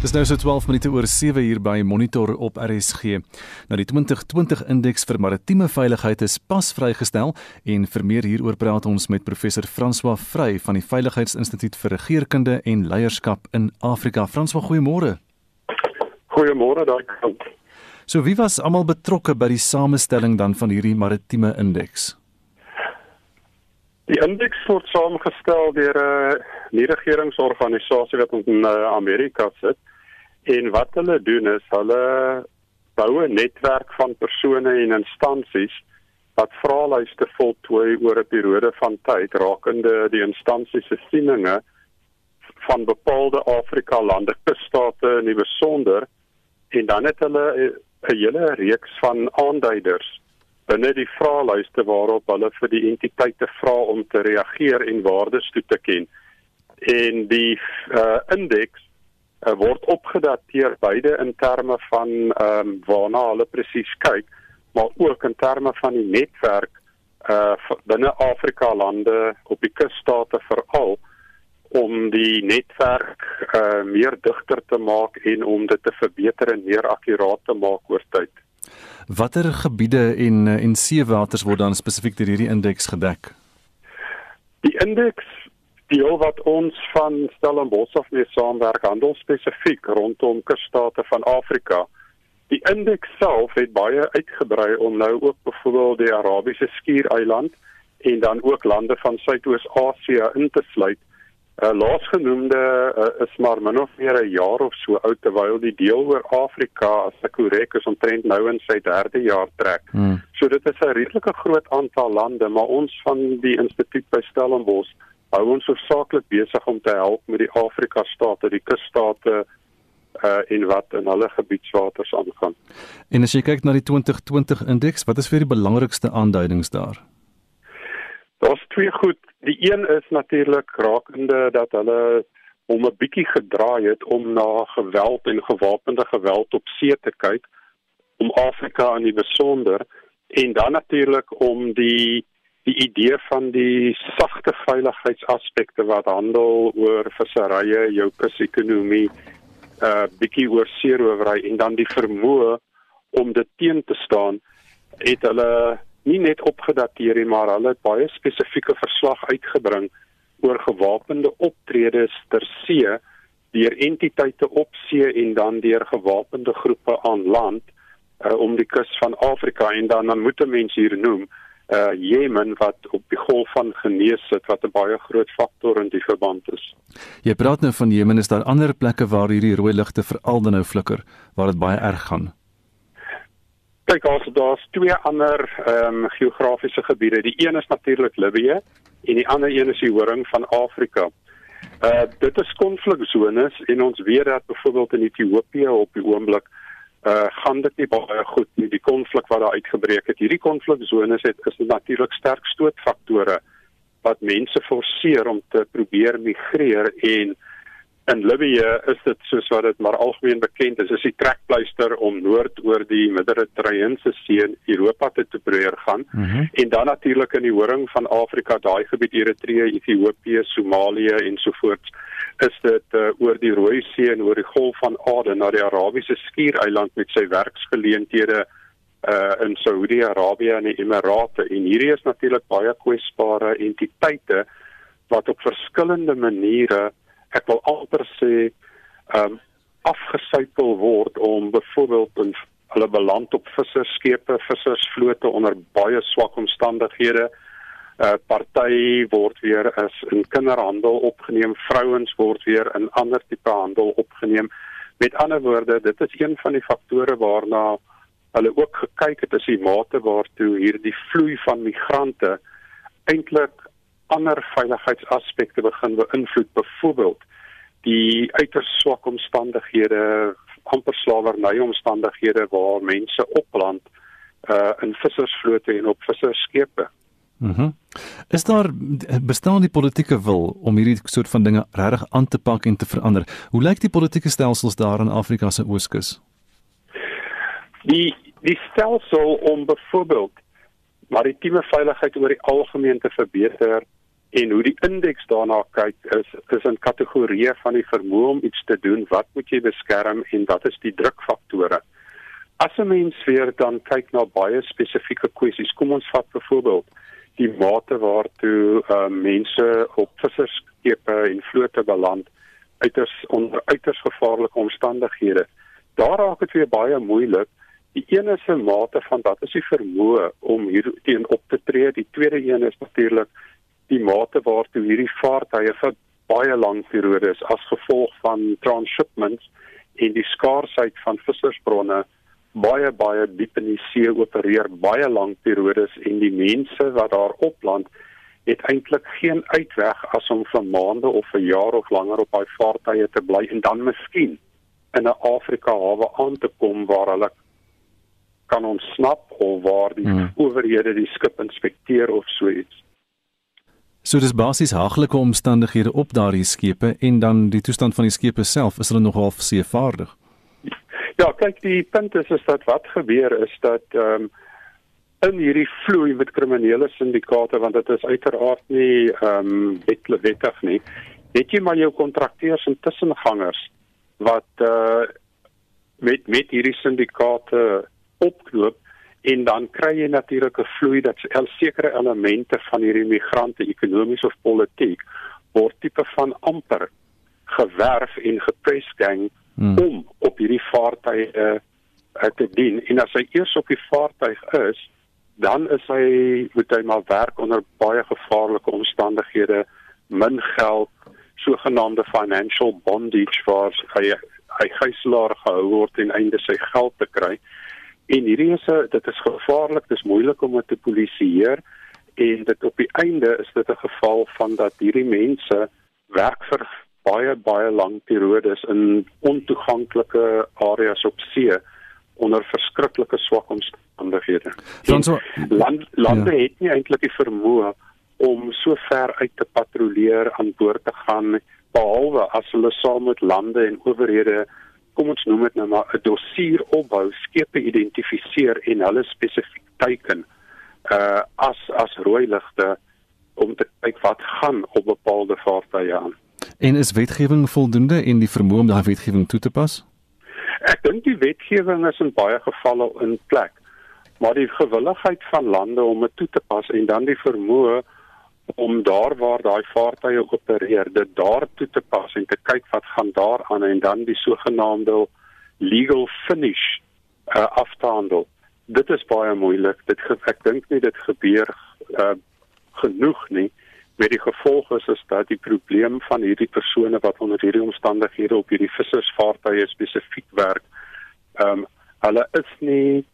Dis nou so 12 minute oor 7 uur by Monitor op RSG. Nou die 2020 indeks vir maritieme veiligheid is pas vrygestel en vir meer hieroor praat ons met professor François Vrey van die Veiligheidsinstituut vir Regeringskunde en Leierskap in Afrika. François, goeiemôre. Goeiemôre daai kant. So wie was almal betrokke by die samestelling dan van hierdie maritieme indeks? Die indeks word saamgestel deur 'n uh, nie-regeringsorganisasie wat in uh, Amerika sit En wat hulle doen is hulle bou 'n netwerk van persone en instansies wat vraelyste voltooi oor 'n periode van tyd rakende die instansies se sieninge van bepaalde Afrika lande, kusstate in die besonder en dan het hulle 'n hele reeks van aanduiders binne die vraelyste waarop hulle vir die entiteite vra om te reageer en waardes toe te ken. En die uh, indeks uh, word opgedateer beide in terme van ehm um, waarna hulle presies kyk, maar ook in terme van die netwerk uh binne Afrika lande op die kusstate veral om die netwerk uh meer digter te maak en om dit te verbeter en meer akkuraat te maak oor tyd. Watter gebiede en en seewaters word dan spesifiek deur hierdie indeks gedek? Die indeks deel wat ons van Stellenbosch af mee saamwerk handel spesifiek rondom kusstate van Afrika. Die indeks self het baie uitgebrei om nou ook byvoorbeeld die Arabiese Skiereiland en dan ook lande van Suidoos-Asië in te sluit. Uh, laasgenoemde uh, is maar min of meer 'n jaar of so oud terwyl die deel oor Afrika as ek korrek is omtrent nou in sy derde jaar trek. Hmm. So dit is 'n redelike groot aantal lande, maar ons van die instituut by Stellenbosch hou ons hoofsaaklik besig om te help met die Afrika state, die kusstate uh in wat in hulle gebiedswaters aangaan. En as jy kyk na die 2020 indeks, wat is vir die belangrikste aanduidings daar? Daar's twee goed. Die een is natuurlik rakende dat hulle om 'n bietjie gedraai het om na geweld en gewapende geweld op see te kyk om Afrika in die besonder en dan natuurlik om die die idee van die sagte veiligheidsaspekte wat handel oor visserye, jou kusekonomie, uh bietjie oor seerowery en dan die vermoë om dit teen te staan, het hulle nie net opgedateer nie, maar hulle het baie spesifieke verslag uitgebring oor gewapende optredes ter see deur entiteite op see en dan deur gewapende groepe aan land uh, om die kus van Afrika en dan dan moet 'n mens hier noem uh Jemen wat op die golf van genees sit wat 'n baie groot faktor in die verband is. Jy praat nou van Jemen, is daar ander plekke waar hierdie rooi ligte veral dan nou flikker waar dit baie erg gaan? Kyk, as daar's twee ander ehm um, geografiese gebiede. Die een is natuurlik Libië en die ander een is die horing van Afrika. Uh dit is konfliksones en ons weet dat byvoorbeeld in Ethiopië op die oomblik uh gaan dit nie baie goed nie. Die konflik wat daar uitgebreek het hierdie konfliksones het is natuurlik sterk stootfaktore wat mense forceer om te probeer migreer en in Libië is dit soos wat dit maar algemeen bekend is is die trekpleister om noord oor die Middellandse See in Europa te probeer gaan mm -hmm. en dan natuurlik in die horing van Afrika daai gebied Eritrea Ethiopië Somalië en so voort is dit uh, oor die Rooi See en oor die Golf van Aden na die Arabiese Skiereiland met sy werksgeleenthede uh in Saudi-Arabië en die Emirate en hierdie is natuurlik baie kwesbare entiteite wat op verskillende maniere ek wil amper sê um afgesuikel word om byvoorbeeld in hulle beland op visserskepe, vissersvlote onder baie swak omstandighede uh, party word weer as in kinderhandel opgeneem, vrouens word weer in ander tipe handel opgeneem. Met ander woorde, dit is een van die faktore waarna hulle ook gekyk het as die mate waartoe hierdie vloei van migrante eintlik ander veiligheidsaspekte begin beïnvloed, byvoorbeeld die uiters swak omstandighede, amper slawerny omstandighede waar mense opland uh in vissersvlote en op visserskepe. Mhm. Mm is daar bestaan die politieke wil om hierdie soort van dinge regtig aan te pak en te verander? Hoe lyk die politieke stelsels daar in Afrika se ooskus? Die die stelsel om byvoorbeeld maritieme veiligheid oor die algemeen te verbeter En hoe die indeks daarna kyk is is in kategorieë van die vermoë om iets te doen, wat moet jy beskerm en wat is die drukfaktore? As 'n mens weer dan kyk na baie spesifieke kwessies, kom ons vat byvoorbeeld die mate waartoe uh, mense op visserskepe en vlote beland uiters onder uiters gevaarlike omstandighede. Daar raak dit weer baie moeilik. Die een is 'n mate van wat is die vermoë om hier teen op te tree. Die tweede een is natuurlik die mate waartoe hierdie vaartuie vir baie lang periodes as gevolg van transshipments en die skaarsheid van vissersbronne baie baie diep in die see opereer baie lang periodes en die mense wat daar opland het eintlik geen uitweg as om vir maande of vir jaar of langer op daai vaartuie te bly en dan miskien in 'n Afrika hawe aan te kom waar hulle kan ontsnap of waar die hmm. owerhede die skip inspekteer of so iets. So dis basies haglike omstandighede op daardie skepe en dan die toestand van die skepe self is hulle nog half seevaardig. Ja, kyk, die punt is is dat wat gebeur is dat ehm um, in hierdie vloei met kriminele syndikaate want dit is uiteraard nie ehm um, wettig nie. Het jy maar jou kontrakteurs en tussengangers wat uh met met hierdie syndikaate opknoop en dan kry jy natuurlik 'n vloei dat al sekere elemente van hierdie migrante ekonomies of politiek word tipe van amper gewerf en gepresgang hmm. om op hierdie vaartuie uh, te dien en as hy eers op die vaartuig is dan is hy moet hy maar werk onder baie gevaarlike omstandighede min geld sogenaamde financial bondage waar hy hy gijslaar gehou word en einde sy geld te kry en hierdie is 'n dit is gevaarlik dis moeilik om dit te polisieer en dit op die einde is dit 'n geval van dat hierdie mense werk vir baie baie lang periodes in ontoeganklike areas op see onder verskriklike swak omstandighede. So, land lande ja. het nie eintlik die vermoë om so ver uit te patrolleer aan boord te gaan behalwe as hulle saam met lande en owerhede kom ons noem dit nou maar 'n dossier opbou, skepe identifiseer en hulle spesifiek teiken uh as as rooi ligte om te kyk wat gaan op bepaalde vaartuie aan. En is wetgewing voldoende en die vermoë om daai wetgewing toe te pas? Ek dink die wetgewing is in baie gevalle in plek, maar die gewilligheid van lande om dit toe te pas en dan die vermoë om daar waar daai vaartuie opereer, dit daar toe te pas en te kyk wat gaan daar aan en dan die sogenaamde legal finish uh, af te handel. Dit is baie moeilik. Dit ek dink nie dit gebeur uh, genoeg nie met die gevolg is is dat die probleem van hierdie persone wat onder hierdie omstandighede op hierdie vissersvaartuie spesifiek werk, ehm um, hulle is nie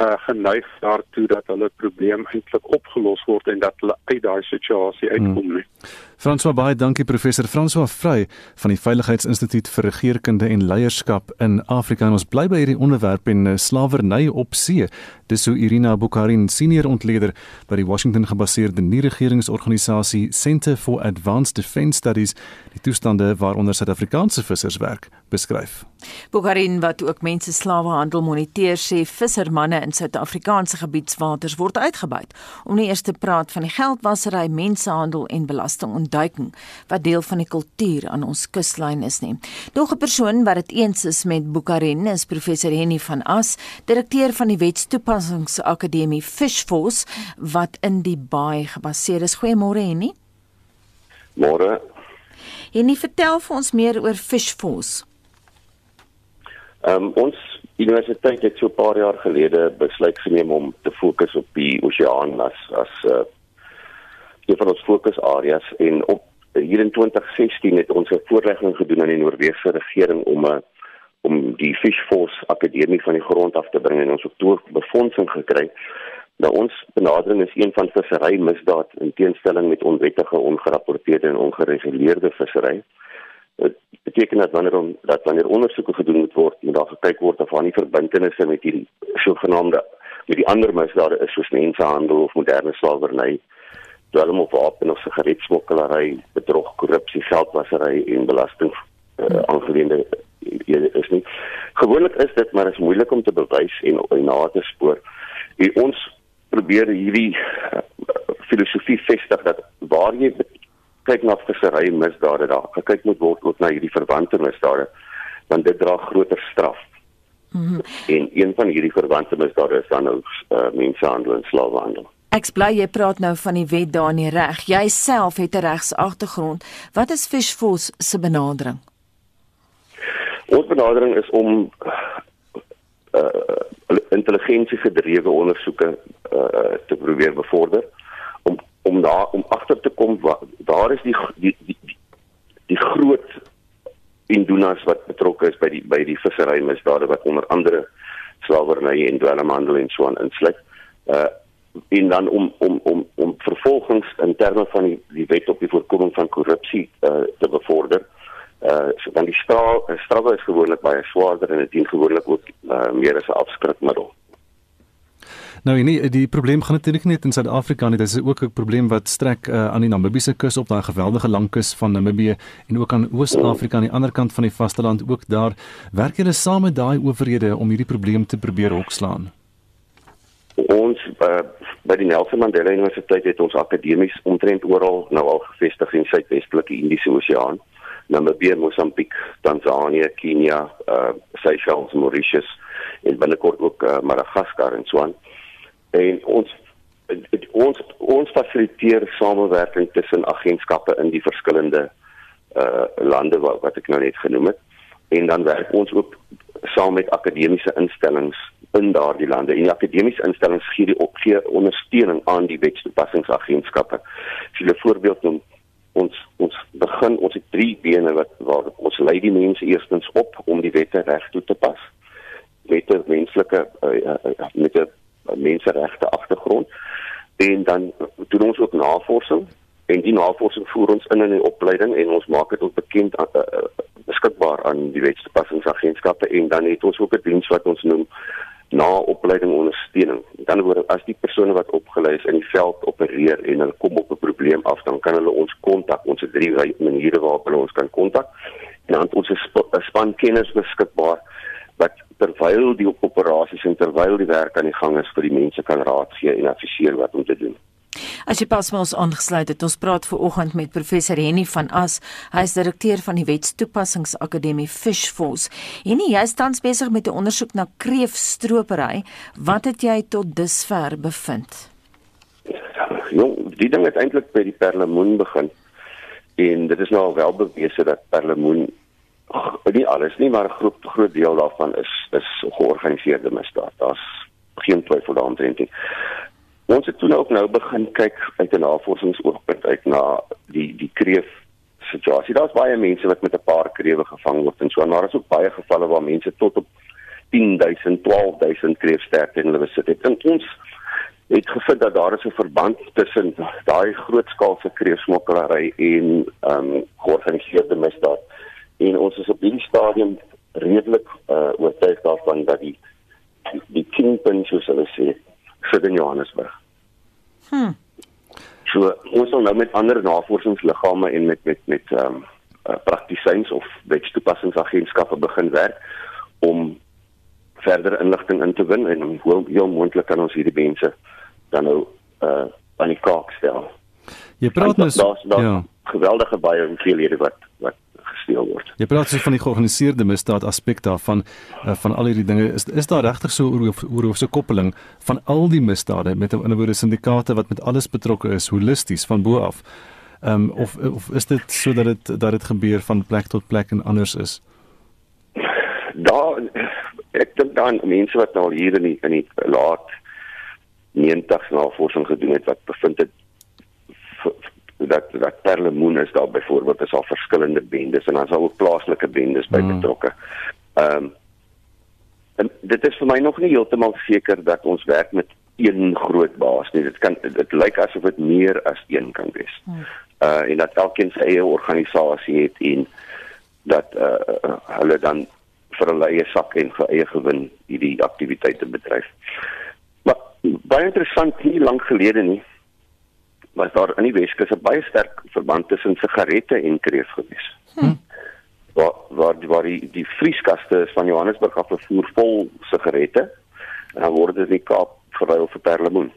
uh, geneig daartoe dat hulle probleem eintlik opgelos word en dat hulle uit daai situasie uitkom nie. Hmm. François baie dankie professor François Vrey van die Veiligheidsinstituut vir Regeringskunde en Leierskap in Afrika. En ons bly by hierdie onderwerp en uh, slawerny op see. Dis hoe Irina Bukharin, senior ontleder by die Washington gebaseerde nie-regeringsorganisasie Center for Advanced Defence Studies, die toestande waaronder Suid-Afrikaanse vissers werk, beskryf. Bukharin wat ook mense slawehandel moniteer sê vissermanne in Suid-Afrikaanse gebiedswaters word uitgebuit. Om nie eers te praat van die geldwasery, mensenhandel en belasting ontduiking wat deel van die kultuur aan ons kuslyn is nie. Nog 'n persoon wat dit eens is met Bukharin is professor Henny van As, direkteur van die Wetstoepassingsakademie Fishforce wat in die baai gebaseer is. Goeiemôre Henny. Môre. Henny, vertel vir ons meer oor Fishforce. Ehm um, ons universiteit het so 'n paar jaar gelede besluit geneem om te fokus op die oseaan as as 'n uh, een van ons fokusareas en op hier in 2016 het ons 'n voorlegging gedoen aan die Noordwese regering om 'n eh, om die Fish Force Akademie van die grond af te bring en ons het toe befondsing gekry. Nou ons benadering is een van vissery misdaad in teenstelling met onwettige, ongerapporteerde en ongereguleerde vissery. Dit beteken dat wanneer om, dat wanneer ondersoeke gedoen moet word, moet daar gekyk word of daar nie verbintenisse met hierdie sogenaamde met die ander misdade is soos mensenhandel of moderne slawerny dwelm op wapen of sigaretsmokkelary, bedrog, korrupsie, geldwasery en belasting uh, aangeleende is nie. Gewoonlik is dit maar is moeilik om te bewys en, en na te spoor. En ons probeer hierdie uh, filosofie vestig dat waar jy kyk na vissery misdade daar, gekyk moet word ook na hierdie verwante misdade, dan dit dra groter straf. Mm -hmm. En een van hierdie verwante misdade is dan nou uh, mensenhandel en slawehandel. Ek bly jy praat nou van die wet daar nie reg. Jy self het 'n regsagtergrond. Wat is Fishforce se benadering? Ons benadering is om uh intelligensie gedrewe ondersoeke uh te probeer bevorder om om daar om agter te kom wat daar is die die die, die, die groot indoeners wat betrokke is by die by die vissery misdade wat onder andere slawerny en dwelmhandel en so aan insluit. Uh en dan om om om om vervolgings in terme van die die wet op die voorkoming van korrupsie uh te bevorder. Uh so dan die straf straffe is gewoonlik baie swaarder en dit dien gewoonlik ook uh, meer as 'n afskrikmiddel. Nou nee, die probleem gaan natuurlik net in Suid-Afrika nie, dit is ook 'n probleem wat strek uh, aan die Namibiese kus op daai geweldige lang kus van Namibië en ook aan Oos-Afrika aan die ander kant van die vasteland ook daar. Werk julle saam met daai owerhede om hierdie probleem te probeer hokslaan? Ons uh, by die Nelson Mandela Universiteit het ons akademies omtrent oral nou al gevestig in Suidwestelike Indiese Oseaan. Namibië, Mosambiek, Tanzanië, Kenia, uh, Seychelles, Mauritius en binnekort ook uh, Madagaskar en so aan en ons ons ons fasiliteer samewerking tussen agentskappe in die verskillende uh lande wat, wat ek nou net genoem het. En dan werk ons ook saam met akademiese instellings in daardie lande. En akademiese instellings gee die opgee ondersteuning aan die wetstoepassingsagentskappe. As jy 'n voorbeeld noem ons ons begin ons het drie bene wat waar ons lei die mense eerstens op om die wette reg toe te pas. Met 'n menslike uh, uh, met 'n menseregte agtergrond en dan doen ons ook navorsing en die navorsing voer ons in in die opleiding en ons maak dit ook bekend uh, beskikbaar aan die wetstoepassingsagentskappe en dan het ons ook 'n diens wat ons noem na opleiding ondersteuning. Dan word as die persone wat opgelei is in die veld opereer en hulle kom op 'n probleem af, dan kan hulle ons kontak. Ons het drie maniere waarop hulle ons kan kontak. En dan ons 'n span kenners beskikbaar wat terwyl die operasies en terwyl die werk aan die gang is vir die mense kan raad gee en adviseer wat om te doen. As jy pas ons aangesluit het, ons praat ver oggend met professor Henny van As. Hy is direkteur van die Wetstoepassingsakademie Fishforce. Henny, jy is tans besig met 'n ondersoek na kreefstropery. Wat het jy tot dusver bevind? Jong, die ding het eintlik by die perlemoen begin. En dit is nou wel bewese dat perlemoen nie alles nie, maar 'n groot groot deel daarvan is is georganiseerde misdaad. Daar's geen twyfel daaroor nie. Ons het toe ook nou begin kyk uit 'n navorsingsoogpunt uit na die die kreef situasie. Daar's baie mense wat met 'n paar krewe gevang word en so, maar daar is ook baie gevalle waar mense tot op 10000, 12000 kreefsterkte in hulle besit het. En ons het gevind dat daar is 'n verband tussen daai grootskaalse kreefsmokkelary en ehm um, georganiseerde misdaad en ons is op hierdie stadium redelik uh, oortuig daarvan dat die die, die kingpin soos hulle sê sit in Johannesburg. Hm. So ons sal nou met ander navorsingsliggame en met met met ehm um, uh, praktisyns of wetstoepassingsagentskappe begin werk om verder inligting in te win en hoe heel moontlik kan ons hierdie mense dan nou uh aan die kaak stel. Jy praat nou ja, geweldige baie hoeveelhede wat gesteel word. Jy praat so van die georganiseerde misdaad aspek daarvan uh, van al hierdie dinge. Is is daar regtig so oor oor so 'n koppeling van al die misdade met 'n in woorde syndikaate wat met alles betrokke is holisties van bo af? Ehm um, of of is dit so dat dit dat dit gebeur van plek tot plek en anders is? Daar ek dink dan mense wat nou hier in die, in die laat 90s navorsing gedoen het wat bevind het dat dat Perlemoen is daar byvoorbeeld is al verskillende bendes en dan is ook plaaslike bendes by mm. betrokke. Ehm um, en dit is vir my nog nie heeltemal seker dat ons werk met een groot baas nie. Dit kan dit lyk asof dit meer as een kan wees. Mm. Uh en dat elkeen sy eie organisasie het en dat uh hulle dan vir hulle eie sak en vir eie gewin hierdie aktiwiteite bedryf. Maar baie interessant nie lank gelede nie was daar in die Weskus 'n baie sterk verband tussen sigarette en kreef gewees. Hm. Waar waar die waar die, die vrieskaste van Johannesburg af vervoer vol sigarette en dan word dit in die Kaap verruil vir perlemoen.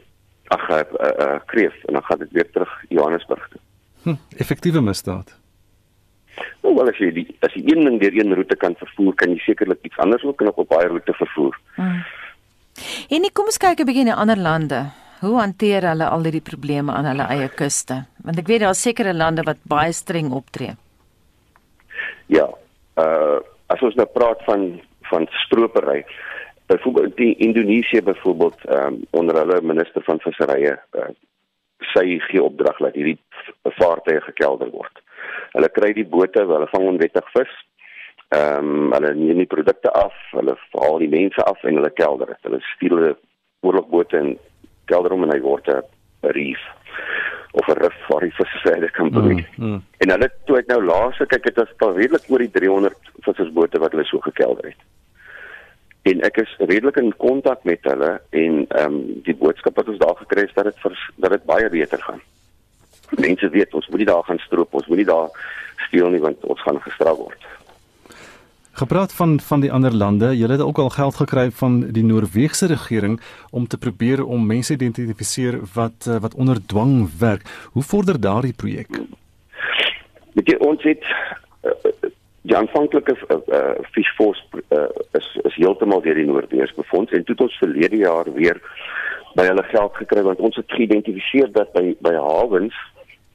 Ag, 'n uh, uh, kreef en dan gaan dit weer terug Johannesburg toe. Hm, effektiewe misdaad. Nou wel as jy die as jy een ding deur een roete kan vervoer, kan jy sekerlik iets anders ook nog op baie roete vervoer. Hmm. En nie, kom ons kyk 'n bietjie na ander lande. Hoe hanteer hulle al hierdie probleme aan hulle eie kuste? Want ek weet daar is sekere lande wat baie streng optree. Ja. Uh as ons nou praat van van stropery, byvoorbeeld die Indonesië byvoorbeeld um, onder hulle minister van visserye uh, sy gee opdrag dat hierdie vaartuie gekelder word. Hulle kry die bote, hulle vang onwettig vis. Ehm um, hulle neem die produkte af, hulle haal die mense af en hulle kelder dit. Hulle stuur hulle oorlogbote en kelder hom en hy word 'n reef of 'n rif waar die visse verder kan beweeg. Mm, mm. En hulle toe ek nou laas kyk het was redelik oor die 300 vissersbote wat hulle so gekelder het en ek is redelik in kontak met hulle en ehm um, die boodskap wat ons daar gekry het dat dit dat dit baie beter gaan. Mense weet ons moet nie daar gaan stroop, ons moet nie daar steel nie want ons gaan gestraf word. Gepraat van van die ander lande, julle het ook al geld gekry van die Noorse regering om te probeer om mense identifiseer wat eh, wat onder dwang werk. Hoe vorder daardie projek? Weet jy ons het uh, die aanvanklike uh, uh, fishforce uh, is is heeltemal deur die Noordwes befonds en toe het ons verlede jaar weer by hulle geld gekry want ons het geïdentifiseer dat by by hawens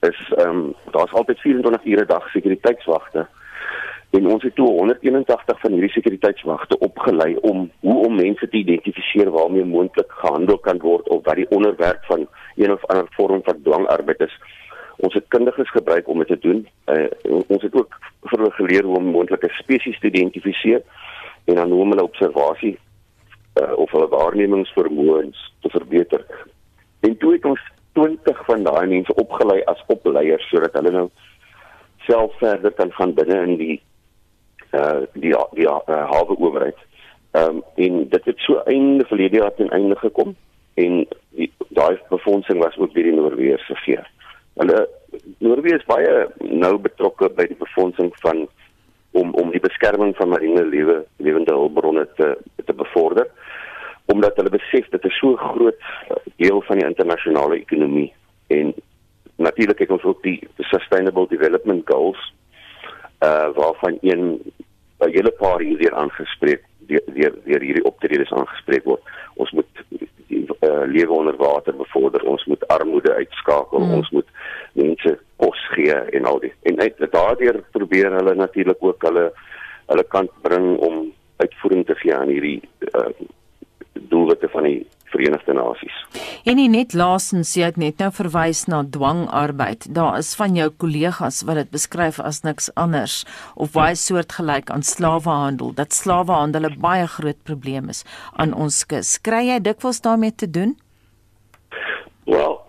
is ehm um, daar's altyd 24 ure dag sekuriteitswagte en ons het toe 181 van hierdie sekuriteitswagte opgelei om hoe om mense te identifiseer waarmee moontlik gehandel kan word of wat die onderwerp van een of ander vorm van dwangarbeid is ons het kundiges gebruik om dit te doen. Uh, ons het ook vir hulle geleer hoe om moontlike spesies te identifiseer en dan hoe om hulle observasie uh, of hulle waarnemingsvermoëns te verbeter. En toe het ons 20 van daai mense opgelei as opleiers sodat hulle nou self verder kan gaan binne in die uh die die uh, hawe owerheid. Ehm um, en dit het so einde verlede jaar ten einde gekom en daai befondsing was ook deur die Noorse veer. Hulle Noorwe is baie nou betrokke by die befondsing van om om die beskerming van marine lewe lewende hulpbronne te te bevorder omdat hulle besef dit is so groot deel van die internasionale ekonomie en natuurlik het ons ook die sustainable development goals uh waarvan een 'n hele paar hier weer aangespreek deur deur hierdie optredes aangespreek word. Ons moet die uh, lewe onder water bevorder, ons moet armoede uitskakel, mm. ons moet mense kos gee en al die en uit daardeur probeer hulle natuurlik ook hulle hulle kant bring om uitvoering te gee aan hierdie uh, doelwitte van die Verenigde Nasies. En nie net laasens jy het net nou verwys na dwangarbeid. Daar is van jou kollegas wat dit beskryf as niks anders of baie soortgelyk aan slawehandel. Dat slawehandel 'n baie groot probleem is aan ons kus. Kry jy dikwels daarmee te doen? Wel,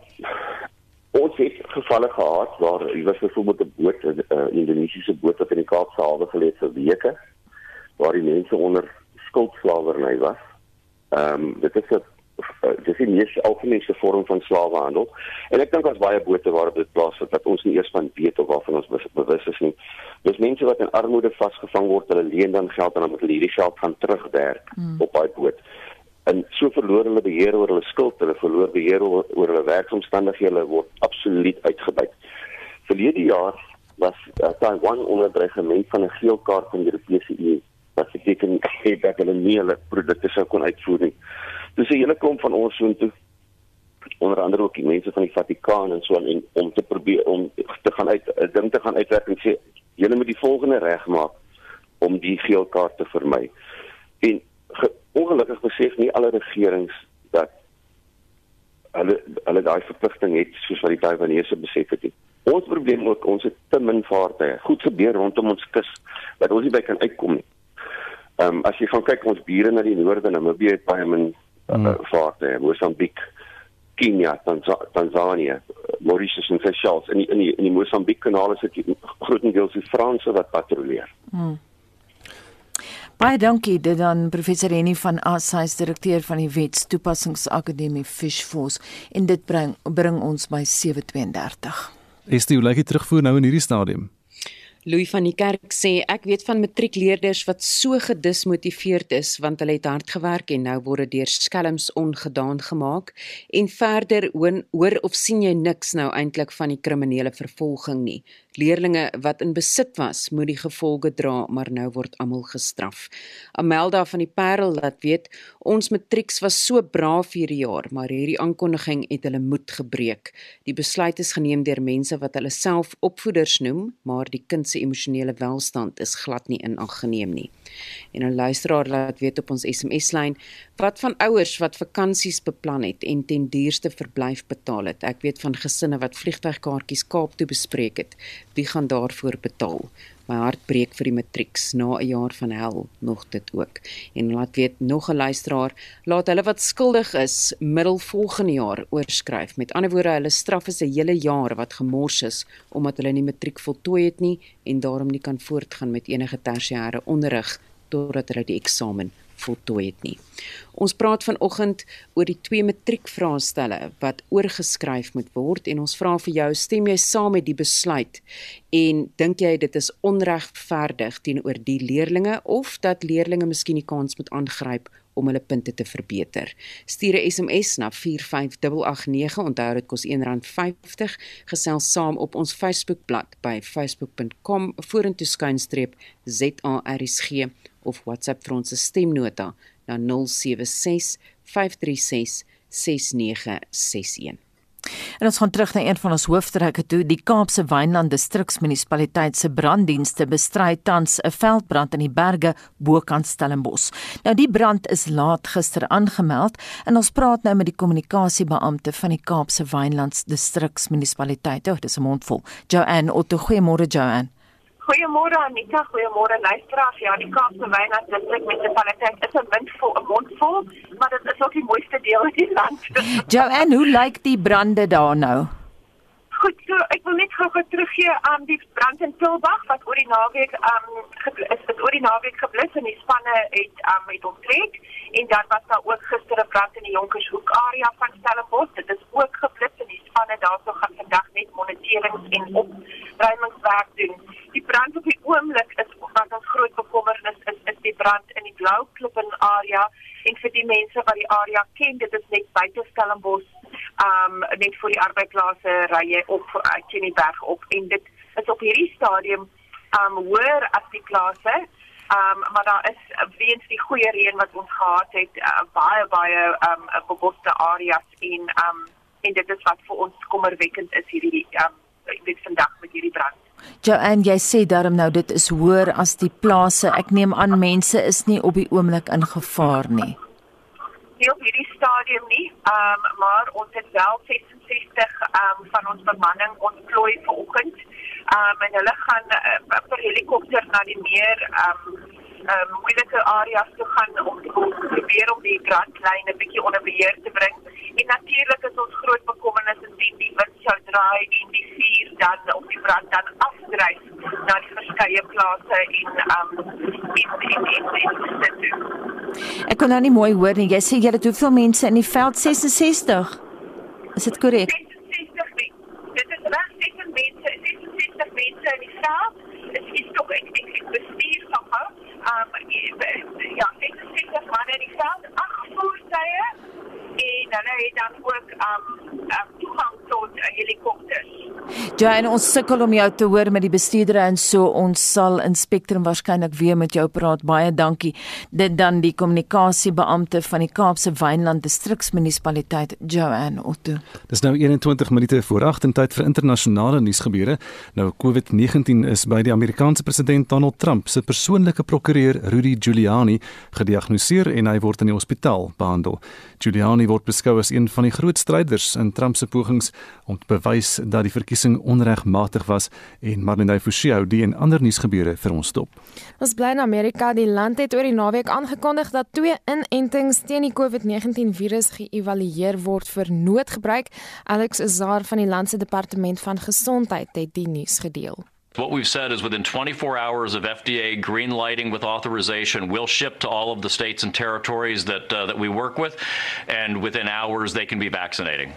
ons het gevalle gehad waar jy was byvoorbeeld 'n boot 'n uh, Indonesiese boot wat in die Kaapse hawe geleë vir weke waar die mense onder skuldslawerny was. Ehm um, dit is 'n dis die mees algemene vorm van slawehandel. En ek dink daar's baie bote waarop dit plaasvind wat ons nie eers van weet of waarvan ons bewus is nie. Dis mense wat in armoede vasgevang word, hulle leen dan geld en dan moet hulle hierdie geld gaan terugwerk hmm. op daai boot en so verloor hulle beheer oor hulle skuld, hulle verloor beheer oor, oor hulle werksomstandighede, hulle word absoluut uitgebuit. Verlede jaar was uh, Taiwan onder dreigement van 'n geel kaart van die Europese Unie wat beteken het dat hulle nie hulle produkte sou kon uitvoer nie. Dis 'n hele klomp van ons so toe onder andere ook die mense van die Vatikaan en so en om te probeer om te gaan uit 'n ding te gaan uitwerk en sê julle moet die volgende regmaak om die geel kaart te vermy. En ongelukkig besef nie alle regerings dat hulle hulle daai verpligting het soos wat die Taiwanese besef het. Ons probleem ook ons het te min vaartuie. Goed gebeur rondom ons kus dat ons nie by kan uitkom nie. Ehm um, as jy gaan kyk ons bure na die noorde, Namibië het baie min uh, hmm. vaartuie. Mosambiek, Kenia, Tanz Tanzanië, Mauritius en Seychelles in die, in die in die Mosambiek kanaal is dit grootendeels die Franse wat patrolleer. Hmm. Baie dankie dit dan professor Henny van Assys direkteur van die Wetstoepassingsakademie Fishforce en dit bring bring ons by 732. Is dit hoe lyk dit terugvoer nou in hierdie stadium? Louis van die kerk sê ek weet van matriekleerders wat so gedismotiveerd is want hulle het hard gewerk en nou word dit deur skelms ongedaan gemaak en verder hoor of sien jy niks nou eintlik van die kriminele vervolging nie. Leerlinge wat in besit was, moet die gevolge dra, maar nou word almal gestraf. Amelda van die Parel laat weet, ons matrieks was so braaf hierdie jaar, maar hierdie aankondiging het hulle moed gebreek. Die besluit is geneem deur mense wat hulle self opvoeders noem, maar die kind se emosionele welstand is glad nie in ag geneem nie. En 'n luisteraar laat weet op ons SMS-lyn wat van ouers wat vakansies beplan het en ten duurste verblyf betaal het. Ek weet van gesinne wat vliegtuigkaartjies Kaap toe bespreek het. Wie gaan daarvoor betaal? My hart breek vir die matrieks na 'n jaar van hel nog dit ook. En laat weet nog 'n luisteraar, laat hulle wat skuldig is middel volgende jaar oorskryf. Met ander woorde, hulle straf is 'n hele jaar wat gemors is omdat hulle nie matriek voltooi het nie en daarom nie kan voortgaan met enige tersiêre onderrig totdat hulle die eksamen voltooi het nie. Ons praat vanoggend oor die twee matriekvraestelle wat oorgeskryf moet word en ons vra vir jou, stem jy saam met die besluit en dink jy dit is onregverdig teenoor die leerdlinge of dat leerdlinge miskien die kans moet aangryp om hulle punte te verbeter. Stuur 'n SMS na 45889, onthou dit kos R1.50. Gesels saam op ons Facebookblad by facebook.com vorentoe skynstreep ZARSG of WhatsApp vir ons stemnota na 076 536 6961. En ons gaan terug na een van ons hoofdtrekke toe. Die Kaapse Wynland Distriksmunisipaliteit se branddienste bestry tans 'n veldbrand in die berge bokant Stellenbosch. Nou die brand is laat gister aangemeld en ons praat nou met die kommunikasiebeampte van die Kaapse Wynland Distriksmunisipaliteit. Oh, dis 'n mondvol. Joanne Otto, goeiemôre Joanne. Goeiemôre Anita, goeiemôre luisteraars. Ja, die Kaapse Wynland Distrik Munisipaliteit is 'n mond vol, 'n mond vol, maar dit is ook die mooiste deel in die land. Joanne, hoe lyk die brande daar nou? Goed, so ek wil net gou-gou teruggee aan die brand in Tilbag wat oor die naweek um is dit oor die naweek geblus en die spanne het um het onttrek en dan was daar ook gister 'n brand in die Jonkershoek area van Stellenbosch. Dit is ook geblus en die spanne daarso gaan vandag net moniterings en opruimingswerk doen. Die brand op die oomblik is wat ons groot bekommernis is, is die brand in die Blou Klippen area. En vir die mense wat die area ken, dit is net buite Stellenbosch um net vir die arbeidsplase rye op uit Kennyberg op. En dit is op hierdie stadium um hoër as die plase. Um maar daar is weens die goeie reën wat ons gehad het uh, baie baie um beboste areas en um en dit is wat vir ons kommerwekkend is hierdie um dit vandag met hierdie brand En jy sê daarom nou dit is hoër as die plase. Ek neem aan mense is nie op die oomblik in gevaar nie nie op hierdie stadium nie. Ehm um, maar ons het wel 66 ehm um, van ons bemanning ontplooi vanoggend. Ehm um, en hulle gaan uh, per helikopter na die meer ehm um, um, moeilike areas toe gaan om te probeer om die brandlyn 'n bietjie onder beheer te bring. En natuurlik is ons groot bekommernis indien die wind sou draai en die vuur dan op die brand dan na die verskeie plase en um in in in in in Ek kon nou nie mooi hoor nie. Jy sê jy het hoeveel mense in die veld 66. Is dit korrek? 66 mense. Dit is reg 66 mense, 66 mense in die veld. Dit is tog ek ek, ek bestuur van hou um ja, dit is seker maar net die veld ag voertuie en hulle het dan ook um, um toegang tot uh, helikopters. Ja, en ons sukkel om jou te hoor met die bestuurder en so ons sal in Spectrum waarskynlik weer met jou praat. Baie dankie. Dit dan die kommunikasiebeampte van die Kaapse Wynland Distriksmunisipaliteit, Joanne Otto. Dis nou 21 minute voor 8 en tyd vir internasionale nuusgebeure. Nou COVID-19 is by die Amerikaanse president Donald Trump se persoonlike prokureur Rudy Giuliani gediagnoseer en hy word in die hospitaal behandel. Giuliani word beskou as een van die groot stryders in Trump se pogings om te bewys dat die verkiesing onregmatig was en Marlene Forsie die en ander nuusgebeure vir ons stop. Ons bly in Amerika. Die land het oor die naweek aangekondig dat twee inentings teen die COVID-19 virus geëvalueer word vir noodgebruik. Alex Azar van die land se departement van gesondheid het die nuus gedeel. What we've said is within 24 hours of FDA green lighting with authorization, we'll ship to all of the states and territories that uh, that we work with, and within hours they can be vaccinating.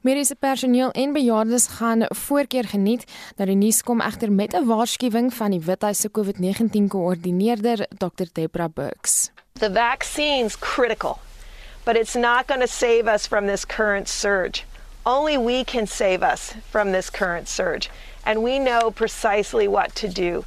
Mediese personeel en bejaardes gaan voorkeur geniet. Nou die nuus kom egter met 'n waarskuwing van die Withuis se COVID-19 koördineerder, Dr. Debra Burks. The vaccine's critical, but it's not going to save us from this current surge. Only we can save us from this current surge, and we know precisely what to do.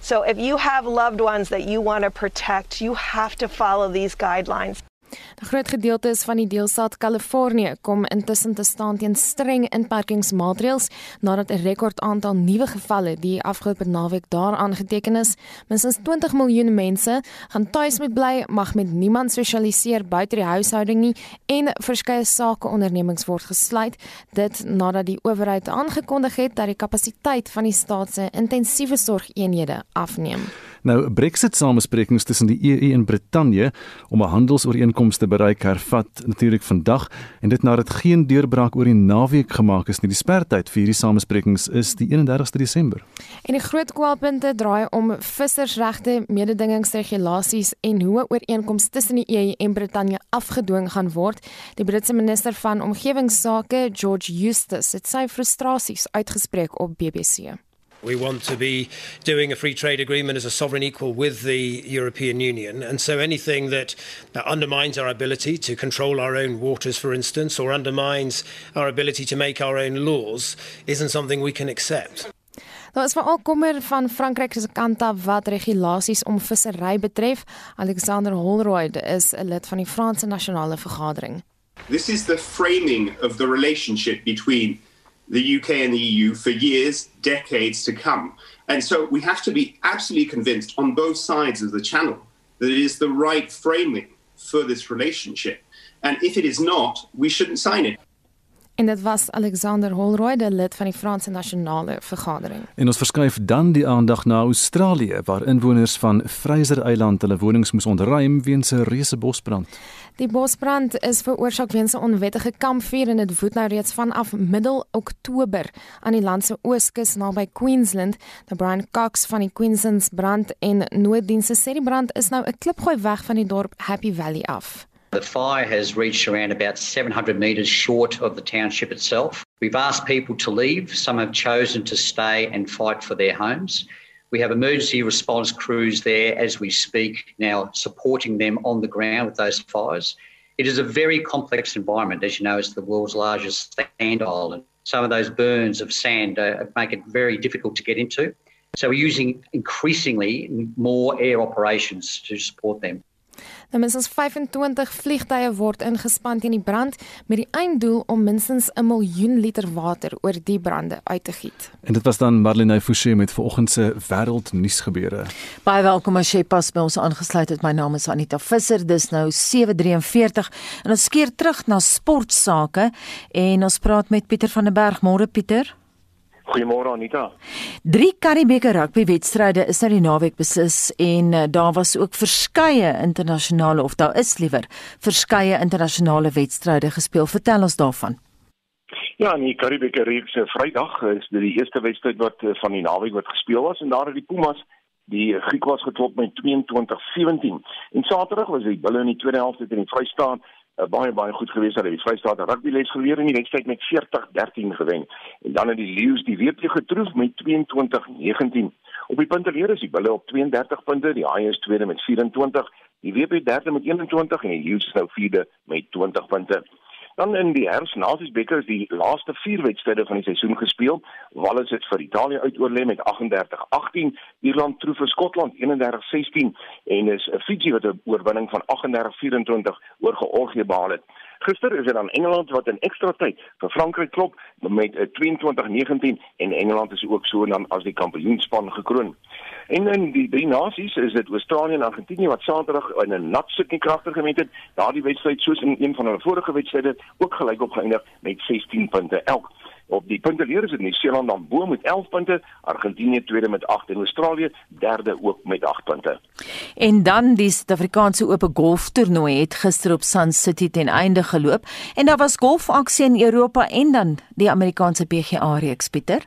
So if you have loved ones that you want to protect, you have to follow these guidelines. 'n Groot gedeelte is van die deelstaat Kalifornië kom intussen te staan teen streng inperkingsmaatreëls nadat 'n rekord aantal nuwe gevalle die afgelope naweek daar aangeteken is. Minstens 20 miljoen mense gaan tuis moet bly, mag met niemand sosialiseer buite die huishouding nie en verskeie sakeondernemings word gesluit. Dit nadat die owerheid aangekondig het dat die kapasiteit van die staat se intensiewe sorgeenhede afneem. Nou Brexit samesprekings tussen die EU en Brittanje om 'n handelsooreenkoms te bereik hervat natuurlik vandag en dit nadat geen deurbraak oor die naweek gemaak is nie. Die sperdatum vir hierdie samesprekings is die 31ste Desember. En die groot kwaalpunte draai om vissersregte, mededingingsregulasies en hoe 'n ooreenkoms tussen die EU en Brittanje afgedwing gaan word. Die Britse minister van omgewingsake, George Eustace, het sy frustrasies uitgespreek op BBC. We want to be doing a free trade agreement as a sovereign equal with the European Union. And so anything that, that undermines our ability to control our own waters, for instance, or undermines our ability to make our own laws, isn't something we can accept. Daar is veral kommer van Frankryk se kant af wat regulasies om vissery betref. Alexander Holroyd is 'n lid van die Franse nasionale vergadering. This is the framing of the relationship between the UK and the EU for years, decades to come. And so we have to be absolutely convinced on both sides of the channel that it is the right framing for this relationship. And if it is not, we shouldn't sign it. En dit was Alexander Holroyd, lid van die Franse Nasionale Vergadering. En ons verskuif dan die aandag na Australië waar inwoners van Fraser Eiland hulle wonings moes ontruim weens 'n reuse bosbrand. Die bosbrand is veroorsaak weens 'n onwettige kampvuur en dit woed nou reeds vanaf middel Oktober aan die land se ooskus naby Queensland. Die Brian Cox van die Queensland's brand en nooddienste sê die brand is nou 'n klipgooi weg van die dorp Happy Valley af. The fire has reached around about 700 metres short of the township itself. We've asked people to leave. Some have chosen to stay and fight for their homes. We have emergency response crews there as we speak now, supporting them on the ground with those fires. It is a very complex environment. As you know, it's the world's largest sand island. Some of those burns of sand uh, make it very difficult to get into. So we're using increasingly more air operations to support them. Nou minstens 25 vliegtye word ingespan teen die brand met die einddoel om minstens 'n miljoen liter water oor die brande uit te giet. En dit was dan Marlene Forsie met vanoggend se wêreldnuus gebeure. Baie welkom as jy pas by ons aangesluit het. My naam is Anita Visser. Dis nou 7:43 en ons keer terug na sportsake en ons praat met Pieter van der Berg. Môre Pieter. Goeiemôre Anita. Drie Karibeker rugbywedstryde is nou die naweek besis en uh, daar was ook verskeie internasionale of daar is liewer verskeie internasionale wedstryde gespeel. Vertel ons daarvan. Ja, in die Karibeker reeks se Vrydag is dit die eerste wedstryd wat uh, van die naweek wat gespeel was en daar het die Pumas die Griekwas geklop met 22-17. En Saterdag was die Bulle in die tweede helfte teen die Vrystaat uh, baie baie goed gewees dat die Vrystaat rugby les geleer in die wedstryd met 40-13 gewen. En dan het die Lions die WP getroof met 22-19. Op die punteleer is die Bulle op 32 punte, die is tweede met 24, die WP derde met 21 en die Lions nou vierde met 20 punte. Dan in die Herfsnasiesbeker is die laaste 4 wedstryde van die seisoen gespeel. Wales het vir Italië uitoorlê met 38-18, Ierland troef vir Skotland 31-16 en is Fiji wat 'n oorwinning van 38-24 oor Georgië behaal het. Gister is dit dan Engeland wat in ekstra tyd vir Frankryk klop met 'n 22-19 en Engeland is ook so dan as die kampioenspan gekroon. En in die drie nasies is dit Australië en Argentinië wat Saterdag in 'n nat sukkie kragtig gemeet het. Daardie wedstryd soos in een van hulle vorige wedstryde ook gelyk op geëindig met 16 punte elk. Op die punteleer is dit Nieu-Seeland dan bo met 11 punte, Argentinië tweede met 8 en Australië derde ook met 8 punte. En dan die Suid-Afrikaanse Ope Golftoernooi het gister op Sun City ten einde geloop en daar was golfaksie in Europa en dan die Amerikaanse PGA reeks Pieter.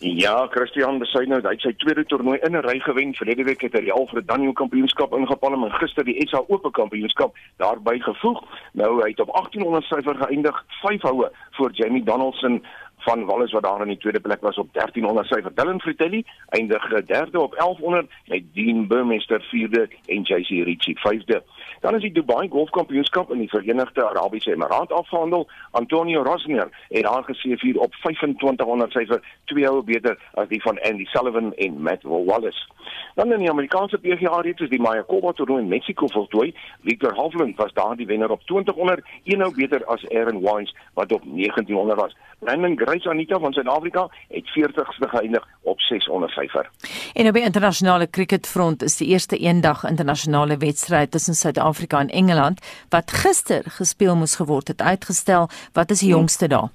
Ja, Christian Besuit nou, hy het sy tweede toernooi in 'n ry gewen. Verlede week het hy die Alfred Daniel Kampioenskap ingepalm en gister die SA Ope Kampioenskap daarbey gevoeg. Nou hy het op 1800 syfer geëindig, 5 houe voor Jamie Donaldson van Wallace wat daar in die tweede plek was op 1300 syfer. Dylan Fratelli eindig derde op 1100 met Dean Burmester vierde en JC Ritchie vyfde. Dan is die Dubai Golfkampioenskap in die Verenigde Arabiese Emirate afgehandel. Antonio Rosner het daar geseëvier op 2500 syfer, twee houe beter as die van Andy Sullivan en Matt Wallace. Dan in die Amerikaanse PGA reeks is die Mayakoba toernooi in Mexico voltooi. Victor Hovland was daar die wenner op 2000, een hou beter as Aaron Wines wat op 1900 was. Brandon Grace Anita van Suid-Afrika het 40ste geëindig op 600 syfer. En op die internasionale cricketfront is die eerste eendag internasionale wedstryd tussen Suid-Afrika en Engeland wat gister gespeel moes geword het uitgestel. Wat is die jongste daar?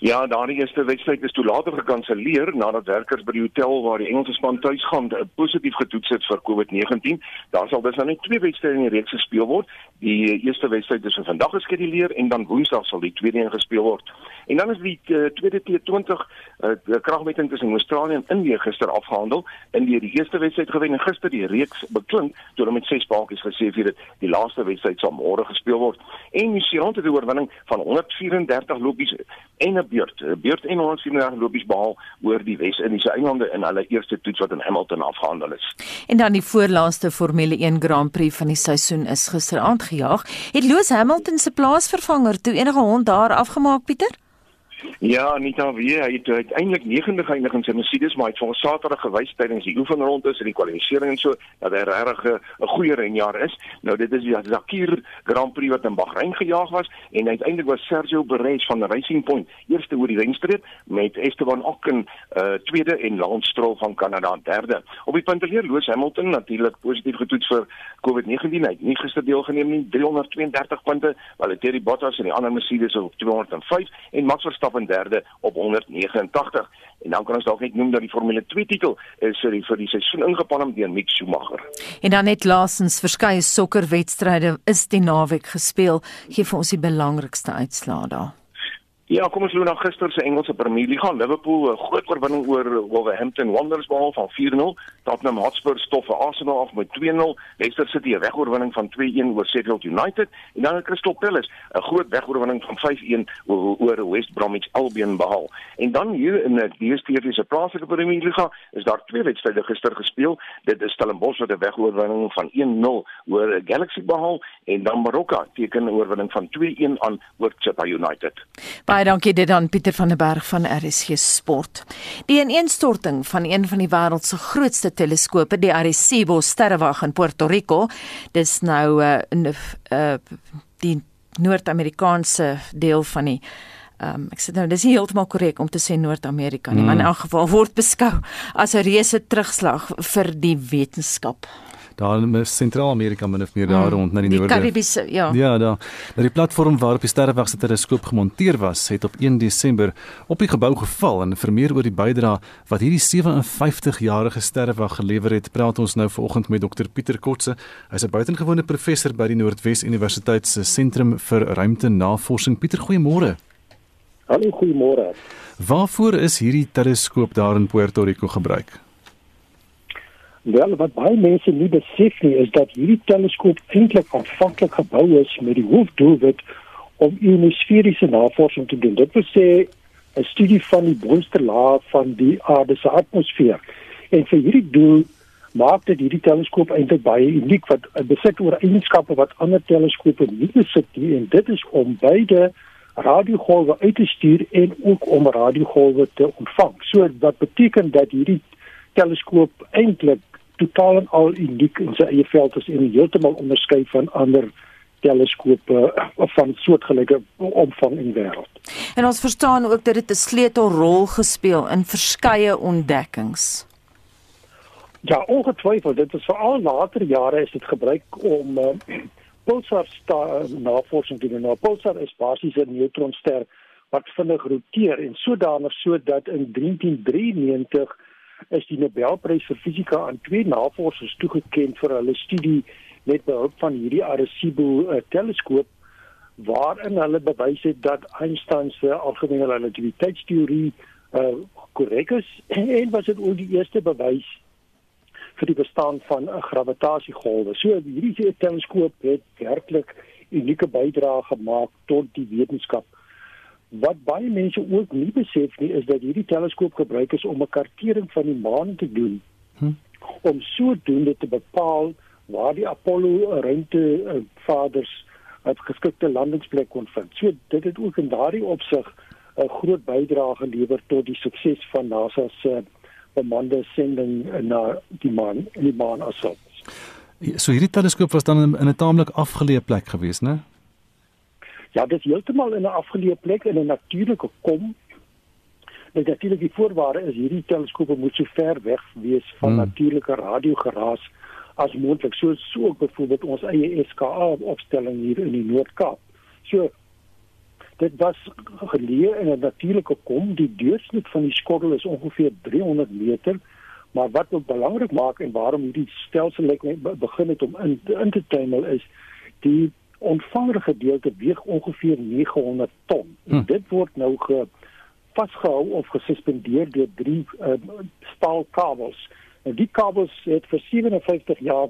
Ja, daardie eerste wedstryd is toe later gekanselleer nadat werkers by die hotel waar die Engelse span tuis gaan positief getoets het vir COVID-19. Daar sal dus nou net twee wedstryde in die reeks gespeel word. Die eerste wedstryd is vir vandag geskeduleer en dan Woensdag sal die tweede een gespeel word. En dan is die uh, tweede T20 uh, kragmeting tussen Australië en Indië gister afgehandel. Indië die eerste wedstryd gewen en gister die reeks beklink toe hulle met 6 paadjies gesê het die laaste wedstryd sal môre gespeel word. En New Zealand het 'n oorwinning van 134 lopies en 'n beurt, 'n beurt en 134 lopies behaal oor die Wes-Indiese eilande in hulle eerste toets wat in Hamilton afgehandel is. En dan die voorlaaste Formule 1 Grand Prix van die seisoen is gisteraand gejaag. Het Lewis Hamilton se plaasvervanger toe enige hond daar afgemaak, Pieter? Ja, nie dan weer. Hy het uiteindelik 9de geëindig in sy Mercedes, maar hy het vir Saterdag gewys tydens die oefenrondes en die kwalifikasie en so dat hy regtig 'n goeie renjaer is. Nou dit is die Zakir Grand Prix wat in Bahrein gejaag was en uiteindelik was Sergio Perez van Racing Point eerste oor die wenstreep met Esteban Ocon uh, tweede en Lance Stroll van Kanada derde. Op die punteleer Lewis Hamilton natuurlik positief getoets vir COVID-19. Hy het nie gister deelgeneem nie, 332 punte, Valtteri Bottas en die ander Mercedes op 205 en Max Verstappen in derde op 189. En dan kan ons dalk net noem dat die Formule 2 titel is vir die, vir die seisoen ingepalm deur Mick Schumacher. En dan net laasens verskeie sokkerwedstryde is die naweek gespeel. Gee vir ons die belangrikste uitslae daar. Ja, kom ons loop na gister se Engelse Premier League. Liverpool 'n groot oorwinning oor Wolverhampton Wanderers behaal van 4-0. Tottenham Hotspur stof vir Arsenal af met 2-0. Leicester City 'n wegoorwinning van 2-1 oor Sheffield United en dan Crystal Palace 'n groot wegoorwinning van 5-1 oor, oor West Bromwich Albion behaal. En dan hier in die DStv se plaaslike Premier League is daar twee wedstryde gister gespeel. Dit is Stellenbosch wat 'n wegoorwinning van 1-0 oor Galaxy behaal en dan Baroka teken 'n oorwinning van 2-1 aan oor Chippa United. Baie dankie dit aan Pieter van der Berg van RSG Sport. Die ineenstorting van een van die wêreld se grootste teleskope, die Arecibo sterrewag in Puerto Rico, dis nou uh, in uh, die Noord-Amerikaanse deel van die Um, ek sê nou dis nie heeltemal korrek om te sê Noord-Amerika nie, mm. maar in elk geval word beskou as 'n reuse terugslag vir die wetenskap daar in Sentraal-Amerika min of meer daar mm, rond na die, die noorde. Die Karibiese, ja. Ja, daar. Nou die platform waarop die sterrewag se teleskoop gemonteer was, het op 1 Desember op die gebou geval en vir meer oor die bydrae wat hierdie 57-jarige sterrewag gelewer het, praat ons nou vanoggend met Dr Pieter Kotse. Hy's 'n buitengewone professor by die Noordwes Universiteit se Sentrum vir Ruimtenavorsing. Pieter, goeiemôre. Hallo, goeiemôre. Waarvoor is hierdie teleskoop daar in Puerto Rico gebruik? Wel, wat baie mense nie besef nie, is dat hierdie teleskoop eintlik aanvanklik gebou is met die hoofdoelwit om ionosferiese navorsing te doen. Dit wil sê 'n studie van die boonste laag van die aarde se atmosfeer. En vir hierdie doel maak dit hierdie teleskoop eintlik baie uniek wat besit oor eienskappe wat ander teleskope nie besit nie en dit is om beide radiogolwe uit te stuur en ook om radiogolwe te ontvang. So wat beteken dat hierdie teleskoop eintlik totaal en al uniek in sy eie veld is en heeltemal onderskei van ander teleskope of van soortgelyke omvang in die wêreld. En ons verstaan ook dat dit 'n sleutelrol gespeel in verskeie ontdekkings. Ja, ongetwyfeld, dit is veral later jare is dit gebruik om uh, pulsar navorsing doen. Nou, pulsar is basies 'n neutronster wat vinnig roteer en sodanig sodat in 1993 is die Nobelprys vir fisika aan twee navorsers toegekend vir hulle studie met behulp van hierdie Arecibo uh, teleskoop waarin hulle bewys het dat Einstein se algemene relativiteitsteorie uh korrek is en was dit ook die eerste bewys vir die bestaan van 'n gravitasiegolwe. So hierdie teleskoop het werklik unieke bydrae gemaak tot die wetenskap. Wat baie mense ook nie besef nie, is dat hierdie teleskoop gebruik is om 'n kartering van die maan te doen. Hm. Om sodoende te bepaal waar die Apollo ruimtevaders 'n geskikte landingsplek kon vind. So dit het ook in daardie opsig 'n groot bydrae gelewer tot die sukses van NASA se bemande sending na die maan, die maan asof. So hierdie teleskoop was dan in 'n taamlik afgeleë plek geweest, né? Ja, dit is heeltemal in 'n afgeleë plek in 'n natuurlike kom. Dit natuurlik die voorwaarde is hierdie teleskope moet so ver weg wees van hmm. natuurlike radiogeraas as moontlik. So so ook byvoorbeeld ons eie SKA opstelling hier in die Noord-Kaap. So dit was geleë in 'n natuurlike kom. Die deursnit van die skottel is ongeveer 300 meter. Maar wat ook belangrik maak en waarom hierdie stelsel lyk begin het om in in te tuimel is die ontvanger gedeelte weeg ongeveer 900 ton. Hm. Dit word nou ge vasgehou of gesuspendeer deur drie uh, staalkabels. En die kabels het vir 57 jaar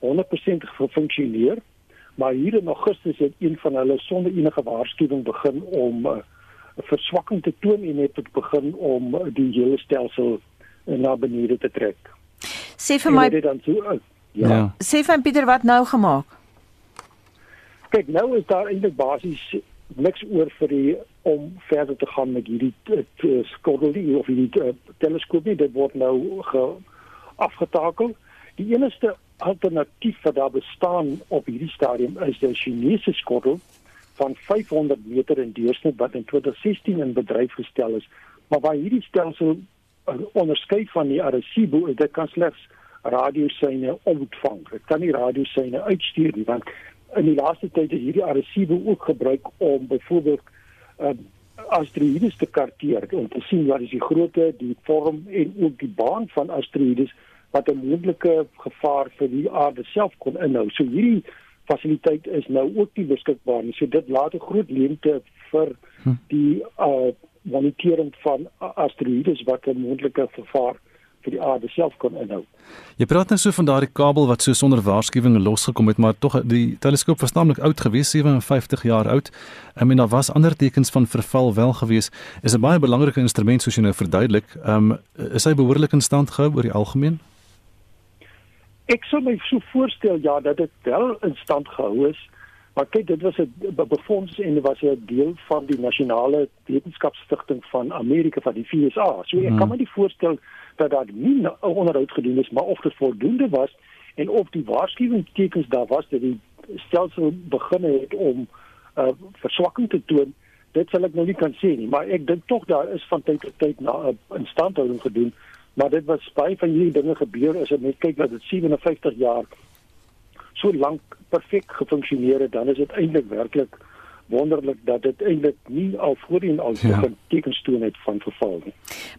100% gefunksioneer, maar hier in Augustus het een van hulle sonder enige waarskuwing begin om 'n uh, verswakking te toon en het begin om die hele stelsel na benede te trek. Sê vir my dan so uh, ja. ja. Sê vir Pieter wat nou gemaak? Kyk, nou is daar eintlik basies niks oor vir die om verder te gaan met hierdie skottelie of hierdie uh, teleskoop nie. Dit word nou ge, afgetakel. Die enigste alternatief wat daar bestaan op hierdie stadium is die Chinese skottel van 500 meter in deursnit wat in 2016 in bedryf gestel is. Maar waar hierdie stelsel onderskei van die Arecibo is dit kan slegs radioseine ontvang. Dit kan nie radioseine uitstuur nie want in die laaste tyd is hierdie Arecibo ook gebruik om byvoorbeeld uh, asteroïdes te karteer om te sien wat is die grootte, die vorm en ook die baan van asteroïdes wat 'n moontlike gevaar vir die aarde self kon inhou. So hierdie fasiliteit is nou ook nie beskikbaar nie. So dit laat 'n groot leemte vir hm. die uh monitering van asteroïdes wat 'n moontlike gevaar vir die aarde self kon inhou. Jy praat nou so van daardie kabel wat so sonder waarskuwing losgekom het, maar tog die teleskoop was naamlik oud gewees, 57 jaar oud. I mean daar was ander tekens van verval wel gewees. Is 'n baie belangrike instrument soos jy nou verduidelik. Ehm um, is hy behoorlik in stand gehou oor die algemeen? Ek sou my so voorstel ja dat dit wel in stand gehou is. Maar kyk, dit was 'n befonds en was 'n deel van die nasionale wetenskapsstigting van Amerika van die FSA. So ek kan hmm. my nie voorstel dat daar nie 'n onderhoud gedoen is, maar of dit voldoende was en of die waarskuwingstekens daar was dat die stelsel begin het om uh, verswakking te toon, dit sal ek nou nie kan sê nie, maar ek dink tog daar is van tyd tot tyd na 'n uh, instandhouding gedoen, maar dit was baie van hierdie dinge gebeur as jy net kyk dat dit 57 jaar so lank perfek gefunksioneer het, dan is dit eintlik werklik wonderlik dat dit eintlik nie al voorheen al ja. tekens toon het van verval nie.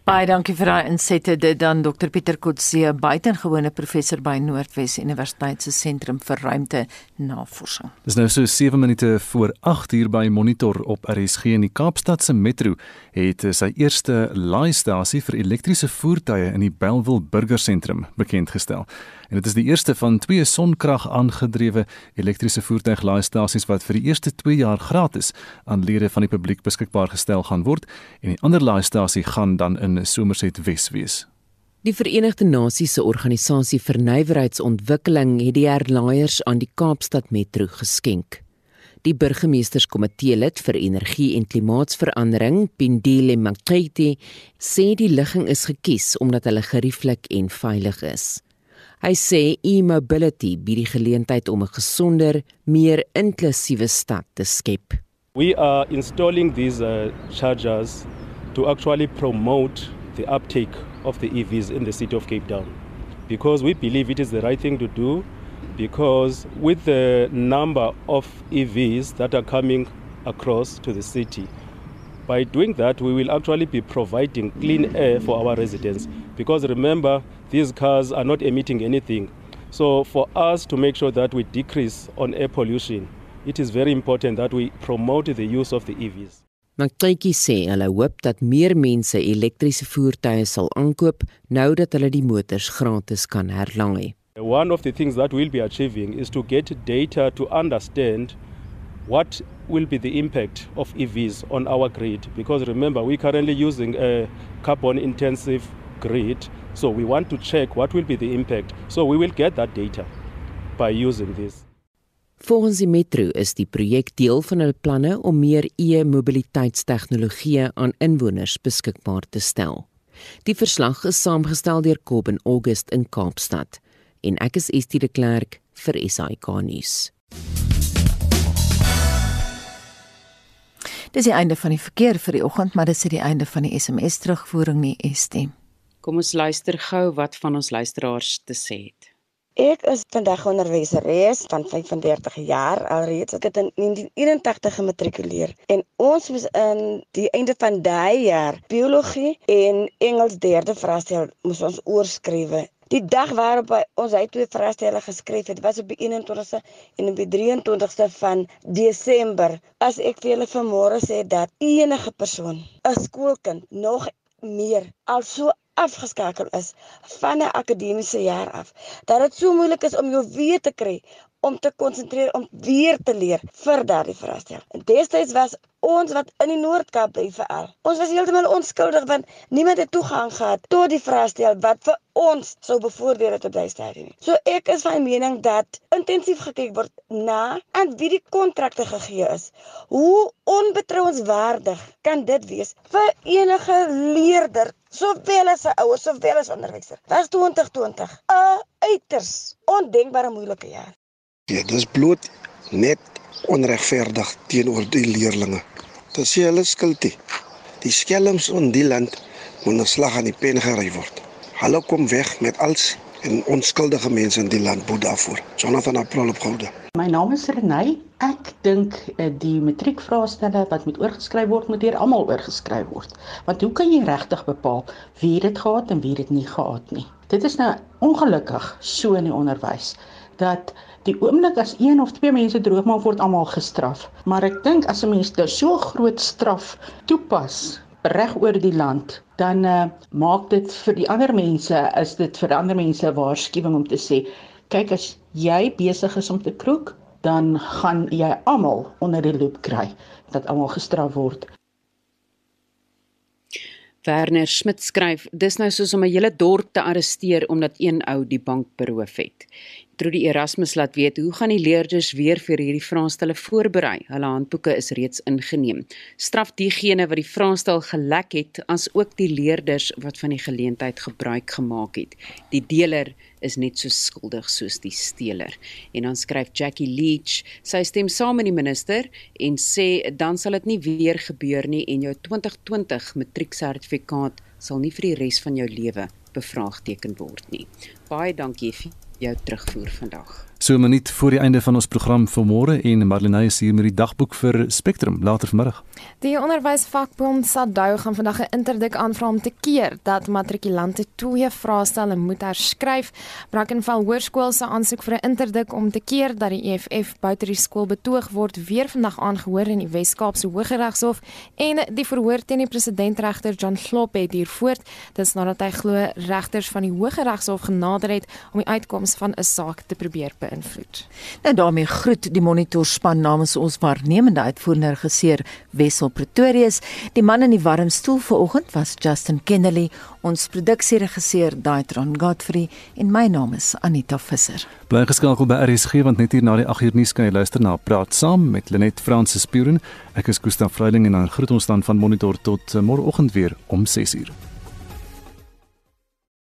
Baie dankie vir daai insette dit dan Dr Pieter Kotse, buitengewone professor by Noordwes Universiteit se sentrum vir ruimte navorsing. Dis nou so 7 minute voor 8 uur by Monitor op RSG in die Kaapstad se metro het sy eerste laaistasie vir elektriese voertuie in die Bellville burgersentrum bekend gestel. En dit is die eerste van twee sonkrag aangedrewe elektriese voertuiglaaistasies wat vir die eerste 2 jaar gratis aan lede van die publiek beskikbaar gestel gaan word en die ander laaistasie gaan dan in Somerset Wes wees. Die Verenigde Nasies se organisasie vir nywerheidsontwikkeling het die herlaaiers aan die Kaapstad Metro geskenk. Die burgemeesterskomitee lid vir energie en klimaatsverandering, Pindile Makete, sê die ligging is gekies omdat hulle gerieflik en veilig is. Hy sê e-mobility bied die geleentheid om 'n gesonder, meer inklusiewe stad te skep. We are installing these uh, chargers to actually promote the uptake of the EVs in the city of Cape Town because we believe it is the right thing to do because with the number of EVs that are coming across to the city by doing that we will actually be providing clean air for our residents because remember these cars are not emitting anything. So for us to make sure that we decrease on air pollution, it is very important that we promote the use of the EVs. Matrikie sê hulle hoop dat meer mense elektriese voertuie sal aankoop nou dat hulle die motors gratis kan herlaai. One of the things that we'll be achieving is to get data to understand what will be the impact of EVs on our grid because remember we're currently using a carbon intensive grid so we want to check what will be the impact so we will get that data by using this Volgens die Metro is die projek deel van hul planne om meer e-mobiliteitstegnologie aan inwoners beskikbaar te stel. Die verslag is saamgestel deur Kobben August in Kaapstad en ek is Estie de Klerk vir SAK nuus. Dis die einde van die verkeer vir die oggend, maar dis die einde van die SMS terugvoering nie Estie. Kom ons luister gou wat van ons luisteraars te sê het. Ek is vandag onderwyseres van 35 jaar alreeds. Ek het in 1981 gematrikuleer en ons moes in die einde van daai jaar biologie en Engels derde vraestel moes ons oorskrywe. Die dag waarop ons hy twee vraestelle geskryf het, was op die 21ste en op die 23ste van Desember. As ek vir julle vanmôre sê dat enige persoon, 'n skoolkind nog meer al so afgeskakel is van 'n akademiese jaar af. Dat dit so moeilik is om jou weer te kry om te konsentreer om weer te leer vir daardie vraestel. Destyds was ons wat in die Noord-Kaap bly veral. Ons was heeltemal onskuldig want niemand het toegang gehad tot die vraestel wat vir ons sou bevoordeel het op daai stadium. So ek is van mening dat intensief gekyk word na aan wie die kontrakte gegee is. Hoe onbetrouenswaardig kan dit wees vir enige leerder sowel as 'n ouer sowel as onderwyser. Was 2020 'n uiters ondenkbare moeilike jaar. Ja, dis bloot net onregverdig teenoor die leerdlinge. Dit sê hulle skuld. Die skelms in die land moet 'n slag aan die pen gery word. Hulle kom weg met als en onskuldige mense in die land boet daarvoor. Jonathan April opgehoude. My naam is Renay. Ek dink eh, die matriekvraestelle wat moet oorgeskryf word moet deur almal oorgeskryf word. Want hoe kan jy regtig bepaal wie dit gehad en wie dit nie gehad nie? Dit is nou ongelukkig so in die onderwys dat die oomblik as een of twee mense droogmaak word almal gestraf. Maar ek dink as 'n mens nou so groot straf toepas reg oor die land, dan uh, maak dit vir die ander mense is dit vir ander mense 'n waarskuwing om te sê, kyk as jy besig is om te kroek, dan gaan jy almal onder die loop kry dat almal gestraf word. Werner Smit skryf: "Dis nou soos om 'n hele dorp te arresteer omdat een ou die bank beroof het." Trudy Erasmus laat weet hoe gaan die leerders weer vir hierdie vraestelle voorberei. Hulle handboeke is reeds ingeneem. Straf diegene wat die vraestel gelek het, as ook die leerders wat van die geleentheid gebruik gemaak het. Die deler is net so skuldig soos die steler. En dan skryf Jackie Leach, sy stem saam met die minister en sê dan sal dit nie weer gebeur nie en jou 2020 matrieksertifikaat sal nie vir die res van jou lewe bevraagteken word nie. Baie dankie vir jou terugvoer vandag. So 'n minuut voor die einde van ons program vir môre en Marlenae is hier met die dagboek vir Spectrum later vanmiddag. Die onderwysvakbond SADU gaan vandag 'n interdik aanvra om te keer dat matrikulante twee vraestelle moet herskryf. Brackenfell Hoërskool se aansoek vir 'n interdik om te keer dat die EFF buite die skool betoog word weer vandag aangehoor in die Wes-Kaapse Hooggeregshof en die verhoor teen die presidentregter John Slop het hier voort. Dis nadat hy glo regters van die Hooggeregshof genader het om die uitkoms van 'n saak te probeer beïnvloed beïnvloed. Nou daarmee groet die monitorspan namens ons waarnemende uitvoerende regisseur Wessel Pretorius. Die man in die warm stoel vanoggend was Justin Kennedy, ons produksieregisseur Daitron Godfrey en my naam is Anita Visser. Bly geskakel by RSG want net hier na die 8 uur nuus kan jy luister na Praat Saam met Lenet Fransis Puren. Ek is Gustav Vreiling en dan groet ons dan van monitor tot uh, môreoggend weer om 6 uur.